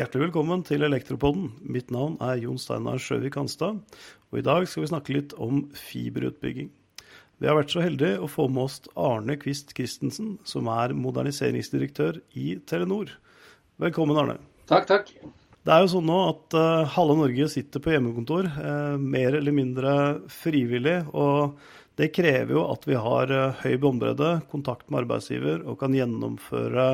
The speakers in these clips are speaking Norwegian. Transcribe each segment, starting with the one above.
Hjertelig velkommen til Elektropodden. Mitt navn er Jon Steinar Sjøvik Hanstad, og i dag skal vi snakke litt om fiberutbygging. Vi har vært så heldige å få med oss Arne Kvist Christensen, som er moderniseringsdirektør i Telenor. Velkommen, Arne. Takk, takk. Det er jo sånn nå at uh, halve Norge sitter på hjemmekontor, uh, mer eller mindre frivillig. Og det krever jo at vi har uh, høy båndbredde, kontakt med arbeidsgiver og kan gjennomføre,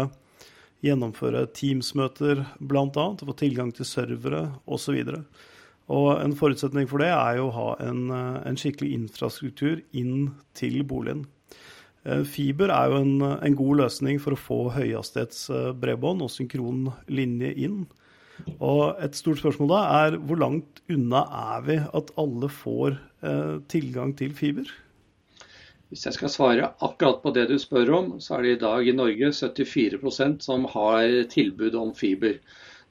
gjennomføre Teams-møter bl.a. Få tilgang til servere osv. Og en forutsetning for det er jo å ha en, en skikkelig infrastruktur inn til boligen. Fiber er jo en, en, god løsning for å få høyhastighetsbredbånd og synkron linje inn. Og et stort spørsmål da er hvor langt unna er vi at alle får eh, tilgang til fiber? Hvis jeg skal svare akkurat på det du spør om, så er det i dag i Norge 74% som har tilbud om fiber.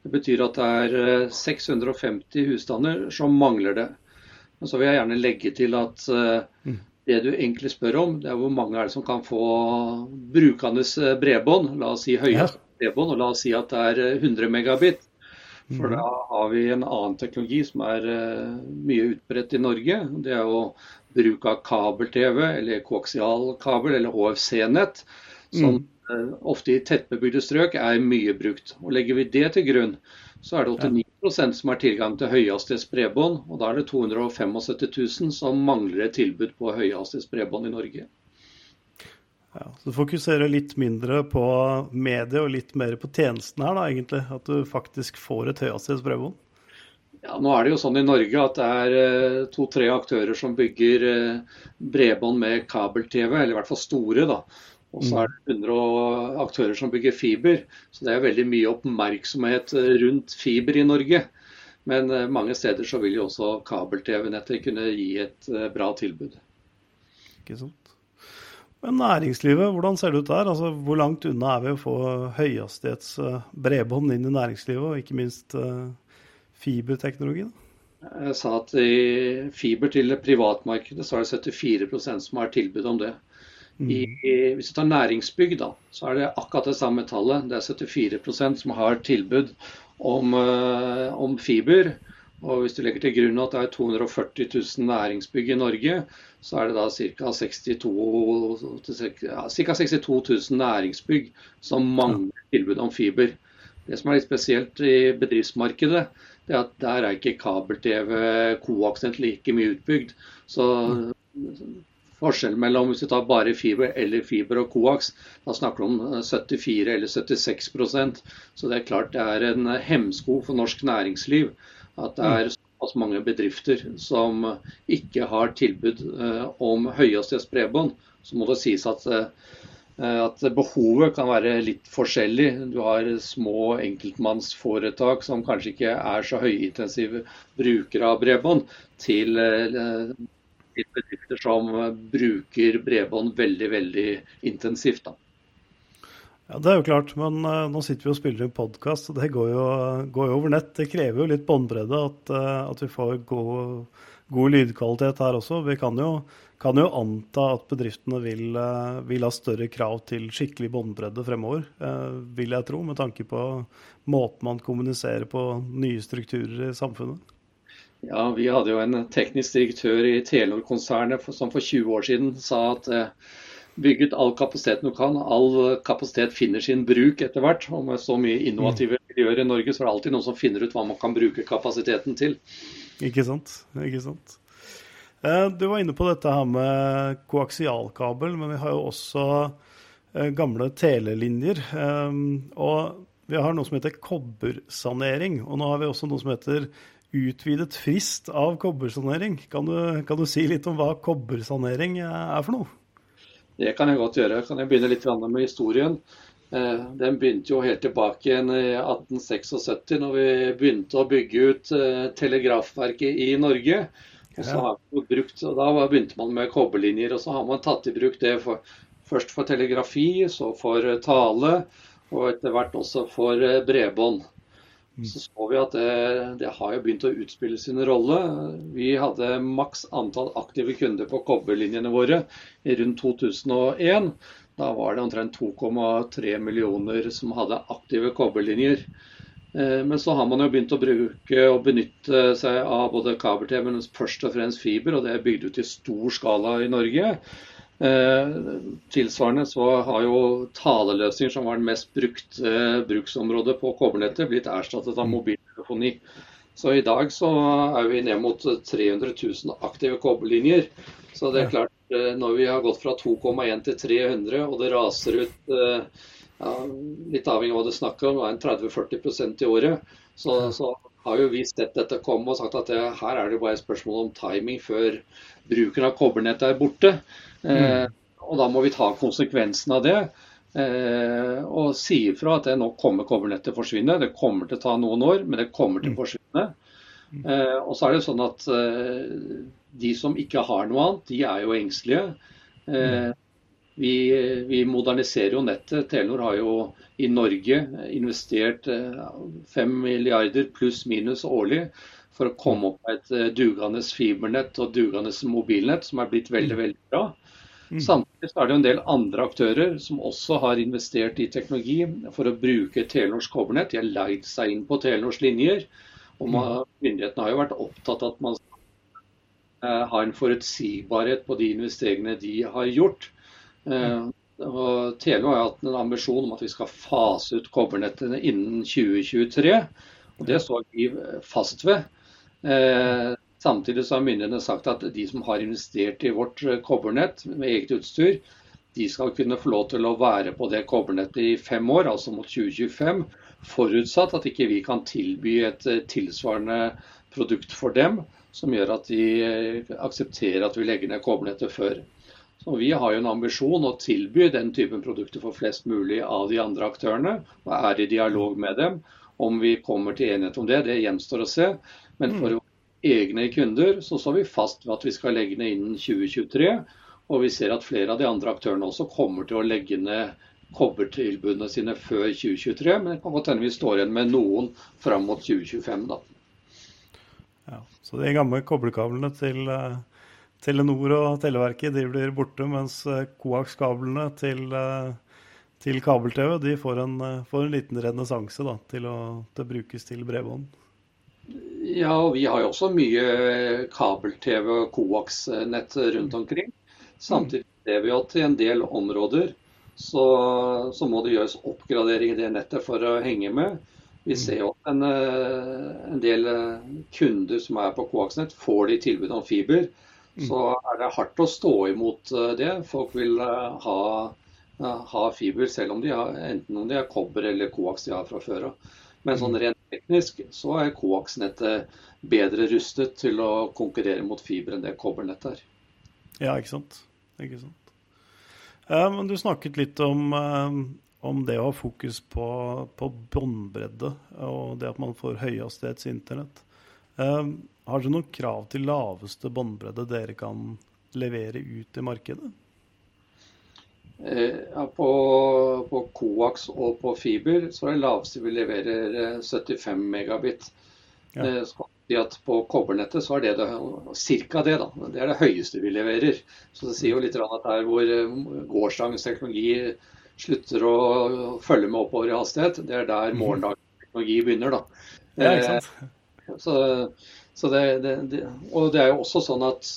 Det betyr at det er 650 eh, husstander som mangler det. Men så vil jeg gjerne legge til at eh, mm. det du egentlig spør om, det er hvor mange er det som kan få brukende eh, bredbånd. La oss si høyest bredbånd, og la oss si at det er 100 megabit. For da mhm. har vi en annen teknologi som er mye utbredt i Norge. Det er jo bruk av kabel-TV eller koaksialkabel eller HFC-nett. Som mm. uh, ofte i tettbebygde strøk er mye brukt. Og Legger vi det til grunn, så er det 89% som har tilgang til høyhastighetsbredbånd. Og da er det 275 000 som mangler et tilbud på høyhastighetsbredbånd i Norge. Ja, så du fokuserer litt mindre på mediet og litt mer på tjenestene her, da, egentlig? At du faktisk får et høyhastighetsbredbånd? Ja, nå er det jo sånn i Norge at det er eh, to-tre aktører som bygger eh, bredbånd med kabel-TV, eller i hvert fall store. da. Og så er det 100 aktører som bygger fiber. Så det er veldig mye oppmerksomhet eh, rundt fiber i Norge. Men mange steder så vil jo også kabel-TV-nettet kunne gi et bra tilbud. Ikke sant. Men næringslivet, hvordan ser det ut der? Altså, hvor langt unna er vi å få høyhastighets bredbånd inn i næringslivet, og ikke minst uh, fiberteknologi? Jeg sa at i fiber til privatmarkedet så er det 74% som har tilbud om det. Mm. I, hvis du tar næringsbygg, da, så er det akkurat det samme tallet. Det er 74% som har tilbud om, uh, om fiber. Og hvis du legger til grunn at det er 240 000 næringsbygg i Norge, så er det da ca. 62, ja, 62 000 næringsbygg som mangler tilbud om fiber. Det som er litt spesielt i bedriftsmarkedet, det at der er ikke kabel-TV koaksent like mye utbygd. Så forskjellen mellom hvis du tar bare fiber eller fiber og koaks, da snakker du om 74 eller 76% Så det er klart det er en hemsko for norsk næringsliv at det er såpass mange bedrifter som ikke har tilbud eh, om høyhastighetsbredbånd. Så må det sies at, eh, at behovet kan være litt forskjellig. Du har små enkeltmannsforetak som kanskje ikke er så høyintensive brukere av bredbånd, til, eh, bedrifter som bruker bredbånd veldig, veldig intensivt. Da. Ja, Det er jo klart, men uh, nå sitter vi og spiller en podkast, og det går jo, går jo, over nett. Det krever jo litt båndbredde at, at, vi får god, god, lydkvalitet her også. Vi kan jo, kan jo anta at bedriftene vil, uh, vil, ha større krav til skikkelig båndbredde fremover, vil jeg tro, med tanke på måten man kommuniserer på nye strukturer i samfunnet. Ja, Vi hadde jo en teknisk direktør i Telenor-konsernet som for 20 år siden sa at bygge ut all kapasiteten du kan. All kapasitet finner sin bruk etter hvert. Og med så mye innovative miljøer i Norge, så er det alltid noen som finner ut hva man kan bruke kapasiteten til. Ikke sant. Ikke sant. Eh, du var inne på dette her med koaksialkabel, men vi har jo også eh, gamle telelinjer. Eh, og vi har noe som heter kobbersanering. Og nå har vi også noe som heter utvidet frist av kobbersanering. Kan du, kan du si litt om hva kobbersanering er for noe? Det kan jeg godt gjøre. Kan jeg begynne litt med historien? Den begynte jo helt tilbake igjen i 1876, når vi begynte å bygge ut telegrafverket i Norge. Og så har man brukt, og Da begynte man med kobberlinjer, og så har man tatt i bruk det for, først for telegrafi, så for tale, og etter hvert også for eh, bredbånd. Mm. Så så vi at det, det, har jo begynt å utspille sin rolle. Vi hadde maks antall aktive kunder på kobberlinjene våre i rundt 2001. Da var det omtrent 2,3 millioner som hadde aktive kobberlinjer. Eh, men så har man jo begynt å bruke og benytte seg av både kabel-TV, men først og fremst fiber, og det er bygd ut i stor skala i Norge. Eh, tilsvarende så har jo taleløsninger, som var den mest brukte bruksområdet på kobbernettet, blitt erstattet av mobiltelefoni. Så i dag så er vi ned mot 300 000 aktive kobberlinjer. Så det er klart, eh, når vi har gått fra 2,1 til 300, og det raser ut eh, ja, litt avhengig av hva du snakker om, en 30-40% i året, så, så, har jo vi sett dette komme og sagt at det, her er det bare et spørsmål om timing før bruken av kobbernettet er borte. Eh, mm. og da må vi ta konsekvensen av det. Eh, og si ifra at det nå kommer kobbernettet til å forsvinne. Det kommer til å ta noen år, men det kommer til å mm. forsvinne. Eh, og så er det sånn at eh, de som ikke har noe annet, de er jo engstelige. Eh, vi, vi, moderniserer jo nettet. Telenor har jo i Norge investert 5 eh, milliarder pluss minus årlig for å komme opp med et eh, dugende fibernett og dugende mobilnett, som er blitt veldig, veldig bra. Mm. Samtidig er det en del andre aktører som også har investert i teknologi for å bruke Telenors kobbernett. De har leid seg inn på Telenors linjer. Og man, mm. myndighetene har jo vært opptatt av at man skal eh, ha en forutsigbarhet på de investeringene de har gjort. Uh, og Telenor har hatt en ambisjon om at vi skal fase ut kobbernettene innen 2023. og Det står vi fast ved. Uh, samtidig så har myndighetene sagt at de som har investert i vårt kobbernett med eget utstyr, de skal kunne få lov til å være på det kobbernettet i fem år, altså mot 2025. Forutsatt at ikke vi kan tilby et tilsvarende produkt for dem som gjør at de aksepterer at vi legger ned kobbernettet før. Og Vi har jo en ambisjon å tilby den typen produkter for flest mulig av de andre aktørene, og er i dialog med dem. Om vi kommer til enighet om det, det gjenstår å se. Men for mm. egne kunder så står vi fast ved at vi skal legge ned innen 2023. Og vi ser at flere av de andre aktørene også kommer til å legge ned kobbertilbudene sine før 2023. Men det kan godt hende vi står igjen med noen fram mot 2025, da. Ja, så de gamle koblekablene til uh Telenor og Televerket de blir borte, mens eh, koakskablene til, eh, til kabel-TV de får en, eh, får en liten renessanse til, til å brukes til bredbånd. Ja, og vi har jo også mye kabel-TV og koaksnett rundt omkring. Samtidig ser vi at i en del områder så, så, må det gjøres oppgradering i det nettet for å henge med. Vi ser jo at en, en del kunder som er på koaksnett, får de tilbud om fiber. Mm. så er det hardt å stå imot eh, det. Folk vil eh, ha, eh, ha fiber selv om de har, enten om de har kobber eller koaks de har fra før av. Men sånn mm. rent teknisk så er koaksnettet bedre rustet til å konkurrere mot fiber enn det kobbernettet er. Ja, ikke sant. Ikke sant. men du snakket litt om, om det å ha fokus på, på båndbredde og det at man får høyhastighets internett. Har dere noen krav til laveste båndbredde dere kan levere ut i markedet? Eh, ja, på, på Coax og på fiber så er det laveste vi leverer 75 eh, megabit. Ja. Så at på kobbernettet så er det, det ca. det. da, Det er det høyeste vi leverer. Så det sier jo litt at der hvor gårsdagens teknologi slutter å følge med oppover i hastighet, det er der mhm. morgendagens teknologi begynner. da. Ja, ikke sant? Så, det, det, det, og det er jo også sånn at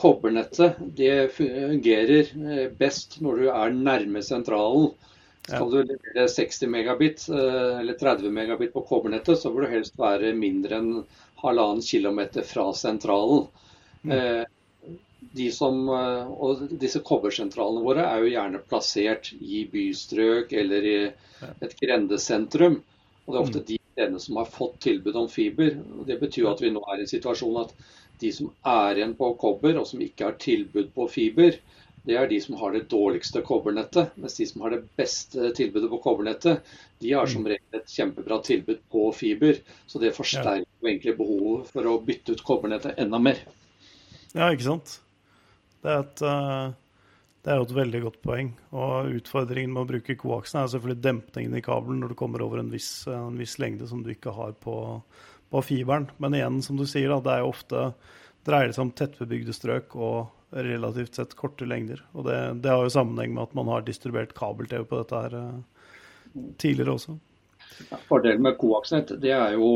kobbernettet det fungerer eh, best når du er nærme sentralen. Skal du levere 60 megabit eh, eller 30 megabit på kobbernettet, så bør du helst være mindre enn halvannen kilometer fra sentralen. Mm. Eh, de som, og disse kobbersentralene våre er jo gjerne plassert i bystrøk eller i et grendesentrum. Og det er ofte mm. de stedene som har fått tilbud om fiber. og Det betyr at vi nå er i en situasjon at de som er igjen på kobber og som ikke har tilbud på fiber, det er de som har det dårligste kobbernettet. Mens de som har det beste tilbudet på kobbernettet, de har som regel et kjempebra tilbud på fiber. Så det forsterker jo egentlig behovet for å bytte ut kobbernettet enda mer. Ja, ikke sant. Det er et uh det er jo et veldig godt poeng. Og utfordringen med å bruke koaksen er selvfølgelig dempningen i kabelen når du kommer over en viss, en viss lengde som du ikke har på, på, fiberen. Men igjen, som du sier, da, det er jo ofte dreier det seg om tettbebygde strøk og relativt sett korte lengder. Og det, det har jo sammenheng med at man har distribuert kabel-TV på dette her tidligere også. Fordelen med koaksnett det er jo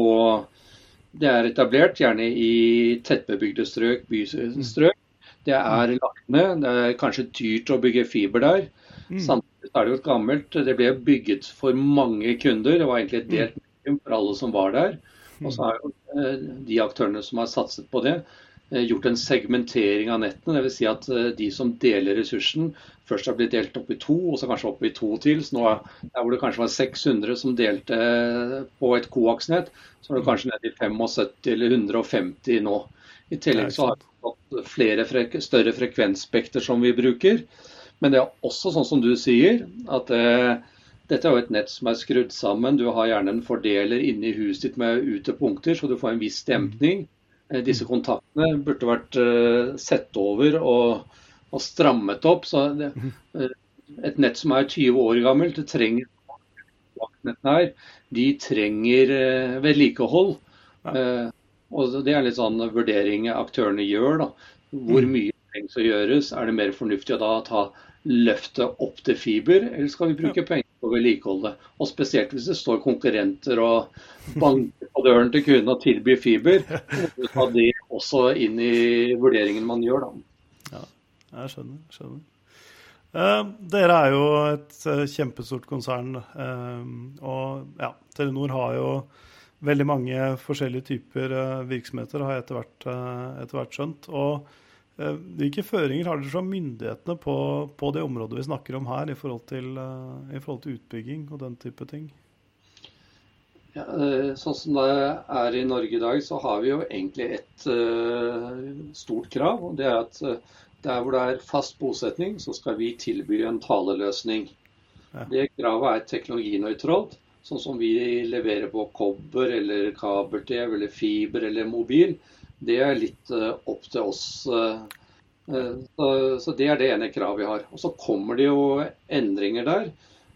det er etablert gjerne i tettbebygde strøk, bystrøk. Det er lagt ned. Det er kanskje dyrt å bygge fiber der. Mm. Samtidig er det jo gammelt Det ble bygget for mange kunder. Det var egentlig et delt medium for alle som var der. Og så har jo eh, de aktørene som har satset på det, eh, gjort en segmentering av nettene. Dvs. Si at eh, de som deler ressursen, først har blitt delt opp i to, og så kanskje opp i to til. Så nå, der hvor det kanskje var 600 som delte på et koaksnett, så er det kanskje nede i 75 eller 150 nå. I tillegg så har fått flere frek større frekvensspekter som vi bruker. Men det er også sånn som du sier, at eh, dette er jo et nett som er skrudd sammen. Du har gjerne en fordeler inni huset ditt med utepunkter, så du får en viss dempning. Eh, disse kontaktene burde vært uh, sett over og, og, strammet opp. så det, uh, Et nett som er 20 år gammelt, det trenger her, de trenger vedlikehold. Uh, og Det er litt sånn vurdering aktørene gjør. da. Hvor mm. mye trengs å gjøres? Er det mer fornuftig å da ta løftet opp til fiber, eller skal vi bruke penger på å vedlikeholde? Og spesielt hvis det står konkurrenter og banker på døren til kunden og tilbyr fiber. Så ta det også inn i vurderingen man gjør, da. Ja, jeg skjønner. skjønner. Eh, dere er jo et uh, kjempestort konsern. eh, og ja, Telenor har jo veldig mange forskjellige typer virksomheter, har jeg etter hvert, etter hvert skjønt. og Eh, hvilke føringer har dere fra myndighetene på, på, det området vi snakker om her, i forhold, til, eh, i forhold til utbygging og den type ting? Ja, eh, sånn som det er i Norge i dag, så har vi jo egentlig et stort krav. og Det er at der hvor det er fast bosetning, så skal vi tilby en taleløsning. Ja. Det kravet er teknologinøytralt. Sånn som vi leverer på kobber eller kabel-TV eller fiber eller mobil det er litt eh, opp til oss. Eh, eh, så det er det ene kravet vi har. Og så kommer det jo endringer der.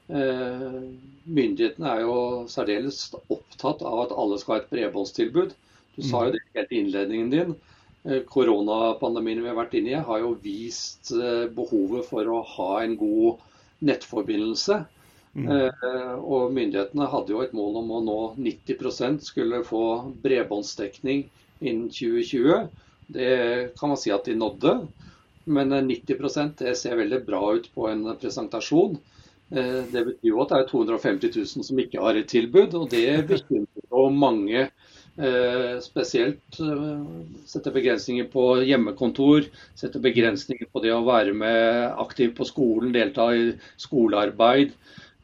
Myndighetene er jo særdeles opptatt av at alle skal ha et bredbåndstilbud. Du sa jo det helt i innledningen din. Koronapandemien vi har vært inne i, har jo vist behovet for å ha en god nettforbindelse. Mm. og myndighetene hadde jo et mål om å nå 90% skulle få bredbåndsdekning innen 2020. Det kan man si at de nådde. Men 90% det ser veldig bra ut på en presentasjon. Eh, det betyr jo at det er 250 000 som ikke har et tilbud, og det bekymrer jo mange. Eh, spesielt eh, setter begrensninger på hjemmekontor, setter begrensninger på det å være med aktiv på skolen, delta i skolearbeid.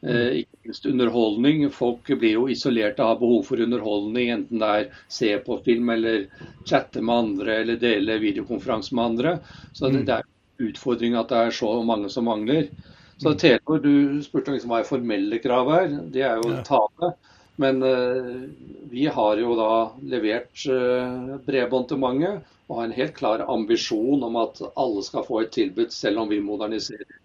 Eh, ikke minst underholdning. Folk blir jo isolerte og har behov for underholdning, enten det er se på film eller chatte med andre eller dele videokonferanse med andre. Så det, mm. det er utfordring at det er så mange som mangler. Så mm. Telenor, du spurte liksom hva er formelle krav her. Det er jo tale. Men uh, vi har jo da levert uh, bredbånd til mange og har en helt klar ambisjon om at alle skal få et tilbud, selv om vi moderniserer.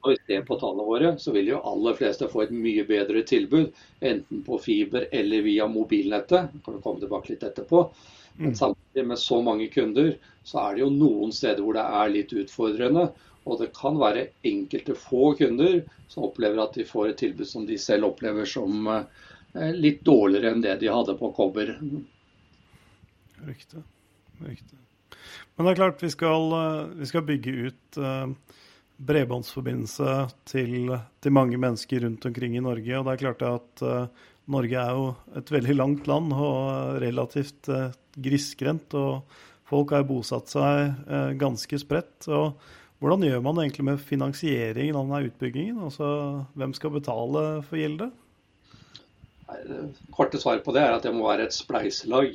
Når vi ser på tallene våre, så vil jo aller fleste få et mye bedre tilbud. Enten på fiber eller via mobilnettet. vi kan vi komme tilbake litt etterpå. Men mm. samtidig med så mange kunder, så er det jo noen steder hvor det er litt utfordrende. Og det kan være enkelte få kunder som opplever at de får et tilbud som de selv opplever som eh, litt dårligere enn det de hadde på kobber. Riktig. Riktig. Men det er klart, vi skal, eh, vi skal bygge ut uh, bredbåndsforbindelse til, til, mange mennesker rundt omkring i Norge. Og det er klart at uh, Norge er jo et veldig langt land og relativt uh, grisgrendt. Og folk har bosatt seg uh, ganske spredt. og hvordan gjør man egentlig med finansieringen av denne utbyggingen? Altså, Hvem skal betale for gildet? Korte svar på det er at det må være et spleiselag.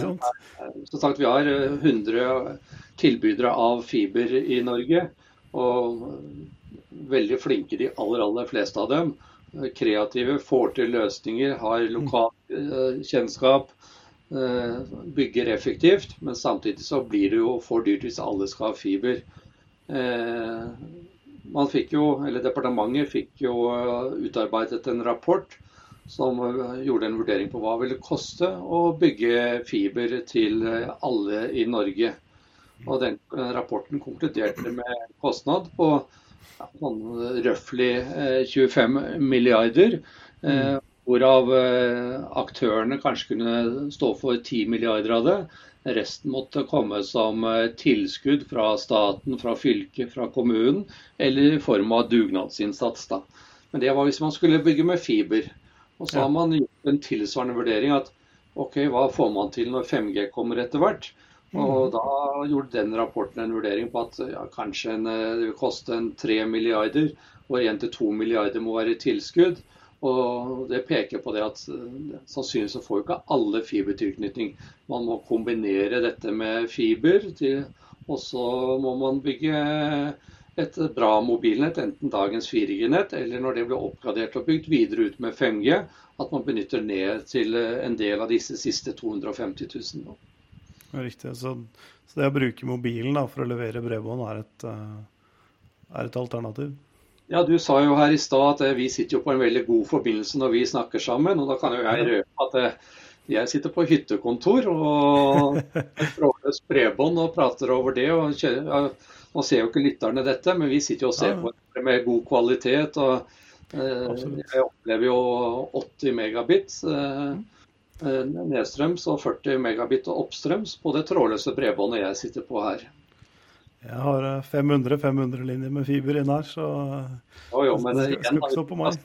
Som sagt, Vi har 100 tilbydere av fiber i Norge. Og veldig flinke, de aller, aller fleste av dem. Kreative, får til løsninger, har lokal eh, kjennskap. Eh, bygger effektivt, men samtidig så blir det jo for dyrt hvis alle skal ha fiber. Eh, man fikk jo, eller Departementet fikk jo utarbeidet en rapport som gjorde en vurdering på hva det ville koste å bygge fiber til alle i Norge. Og den rapporten konkluderte med kostnad på ja, sånn røftlig 25 milliarder. Mm. Hvorav aktørene kanskje kunne stå for 10 milliarder av det. Resten måtte komme som eh, tilskudd fra staten, fra fylket, fra kommunen, eller i form av dugnadsinnsats. Da. Men det var hvis man skulle bygge med fiber. Og så har man gjort en tilsvarende vurdering at OK, hva får man til når 5G kommer etter hvert? Og mm. da gjorde den rapporten en vurdering på at ja, kanskje en, eh, det vil koste en 3 milliarder, og 1-2 milliarder må være i tilskudd. Og Det peker på det at eh, sannsynligvis får ikke alle fibertilknytning. Man må kombinere dette med fiber, og så må man bygge et bra mobilnett, enten dagens 4G-nett, eller når det blir oppgradert og bygd videre ut med 5G, at man benytter ned til eh, en del av disse siste 250 000. Riktig. Så, så, det å bruke mobilen da, for å levere bredbånd er et, eh, er et alternativ? Ja, Du sa jo her i stad at eh, vi sitter jo på en veldig god forbindelse når vi snakker sammen. og Da kan jo jeg røpe at eh, jeg sitter på hyttekontor og trådløst bredbånd og prater over det. og kjører, Nå ser jo ikke lytterne dette, men vi sitter jo og ser på det med god kvalitet. og eh, Jeg opplever jo 80 megabit nedstrøms og 40 megabit oppstrøms på det trådløse bredbåndet jeg sitter på her. Jeg har 500-500 eh, linjer med fiber inn her, så jo, jo, men det skal ikke stå på meg.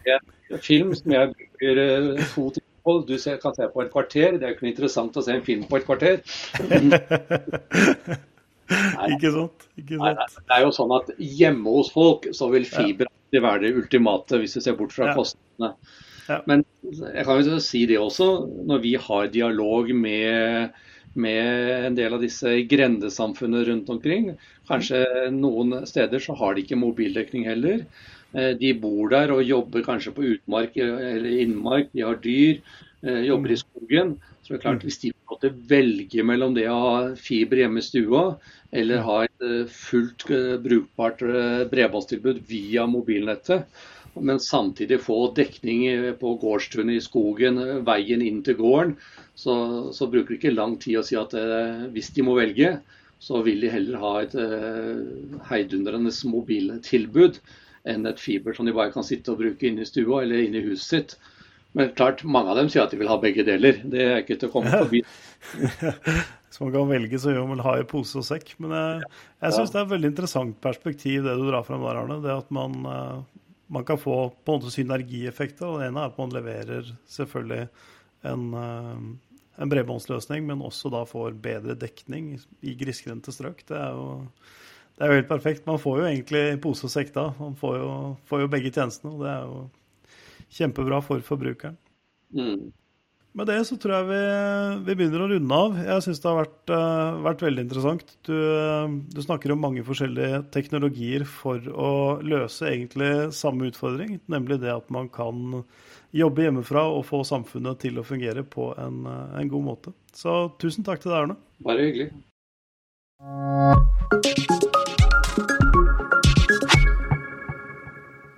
Film som jeg bruker eh, to timer på, du kan se på et kvarter. Det er jo ikke interessant å se en film på et kvarter. Nei, ikke sant. Ikke sant. Nei, det er jo sånn at hjemme hos folk så vil fiber alltid være det ultimate, hvis du ser bort fra ja. kostnadene. Ja. Men jeg kan jo si det også, når vi har dialog med med en del av disse grendesamfunnene rundt omkring. Kanskje noen steder så har de ikke mobildekning heller. Eh, de bor der og jobber kanskje på utmark eller innmark, de har dyr, eh, jobber i skogen. Så det er klart Hvis de måtte velge mellom det å ha fiber hjemme i stua eller ha et eh, fullt brukbart bredbåndstilbud via mobilnettet, men samtidig få dekning på gårdstunet i skogen, veien inn til gården, så, så, bruker det ikke lang tid å si at eh, hvis de må velge, så vil de heller ha et eh, heidundrende mobiltilbud enn et fiber som de bare kan sitte og bruke inne i stua eller inne i huset sitt. Men klart, mange av dem sier at de vil ha begge deler. Det er ikke til å komme forbi. Hvis man kan velge, så gjør man vel ha i pose og sekk. Men jeg, jeg syns det er et veldig interessant perspektiv det du drar frem der, Arne. Det at man, eh, man kan få på en måte synergieffekter. og Det ene er at man leverer selvfølgelig en, eh, en bredbåndsløsning, men også da får bedre dekning i grisgrendte strøk. Det er, jo, det er jo helt perfekt. Man får jo egentlig pose og sekk da. Man får jo, får jo, begge tjenestene, og det er jo kjempebra for forbrukeren. Mm. Med det så tror jeg vi, vi begynner å runde av. Jeg syns det har vært, uh, vært, veldig interessant. Du, uh, du, snakker om mange forskjellige teknologier for å løse egentlig samme utfordring, nemlig det at man kan jobbe hjemmefra og få samfunnet til å fungere på en, uh, en god måte. Så tusen takk til deg, Arne. Bare hyggelig.